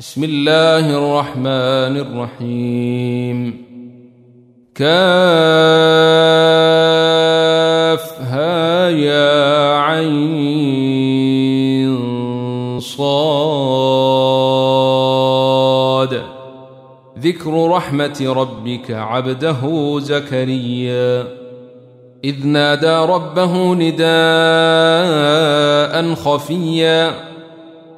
بسم الله الرحمن الرحيم. كافها يا عين صاد. ذكر رحمة ربك عبده زكريا. إذ نادى ربه نداء خفيا.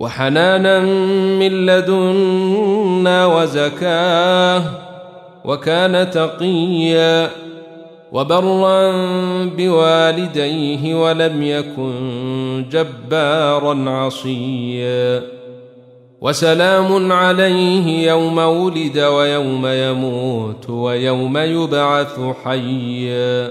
وحنانا من لدنا وزكاة وكان تقيا وبرا بوالديه ولم يكن جبارا عصيا وسلام عليه يوم ولد ويوم يموت ويوم يبعث حيا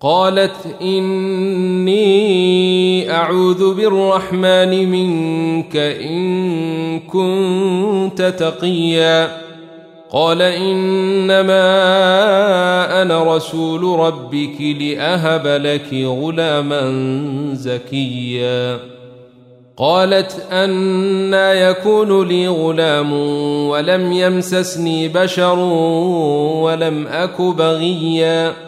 قالت إني أعوذ بالرحمن منك إن كنت تقيا. قال إنما أنا رسول ربك لأهب لك غلاما زكيا. قالت أنا يكون لي غلام ولم يمسسني بشر ولم أك بغيا.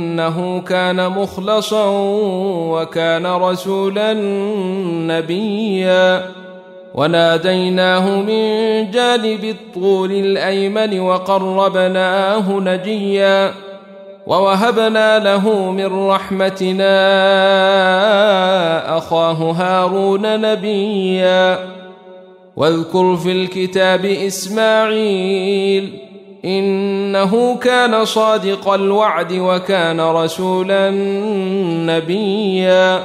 إنه كان مخلصا وكان رسولا نبيا. وناديناه من جانب الطور الأيمن وقربناه نجيا. ووهبنا له من رحمتنا أخاه هارون نبيا. واذكر في الكتاب إسماعيل إنه كان صادق الوعد وكان رسولا نبيا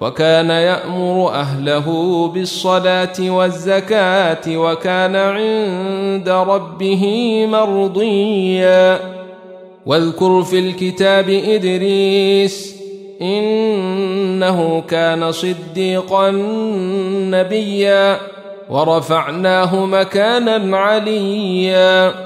وكان يأمر أهله بالصلاة والزكاة وكان عند ربه مرضيا. واذكر في الكتاب إدريس إنه كان صديقا نبيا ورفعناه مكانا عليا.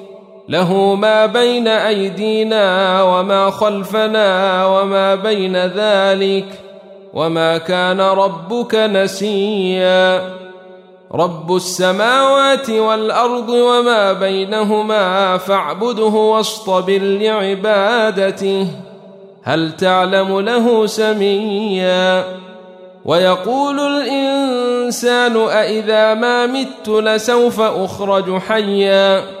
له ما بين أيدينا وما خلفنا وما بين ذلك وما كان ربك نسيا. رب السماوات والأرض وما بينهما فاعبده واصطبر لعبادته. هل تعلم له سميا؟ ويقول الإنسان أإذا ما مت لسوف أخرج حيا.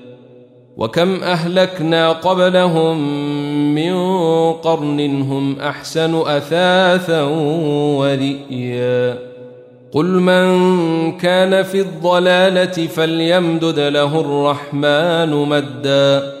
وكم أهلكنا قبلهم من قرن هم أحسن أثاثا ورئيا. قل من كان في الضلالة فليمدد له الرحمن مدا.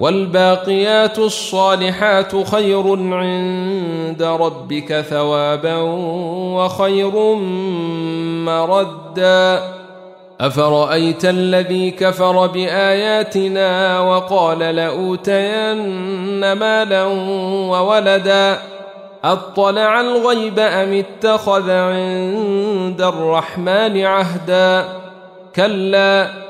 والباقيات الصالحات خير عند ربك ثوابا وخير مردا. أفرأيت الذي كفر بآياتنا وقال لأوتين مالا وولدا؟ أطلع الغيب أم اتخذ عند الرحمن عهدا؟ كلا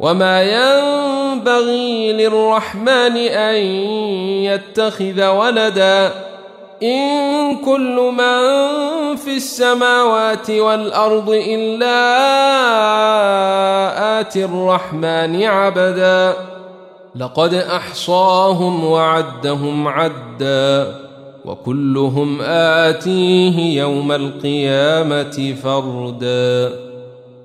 وما ينبغي للرحمن أن يتخذ ولدا إن كل من في السماوات والأرض إلا آتي الرحمن عبدا لقد أحصاهم وعدهم عدا وكلهم آتيه يوم القيامة فردا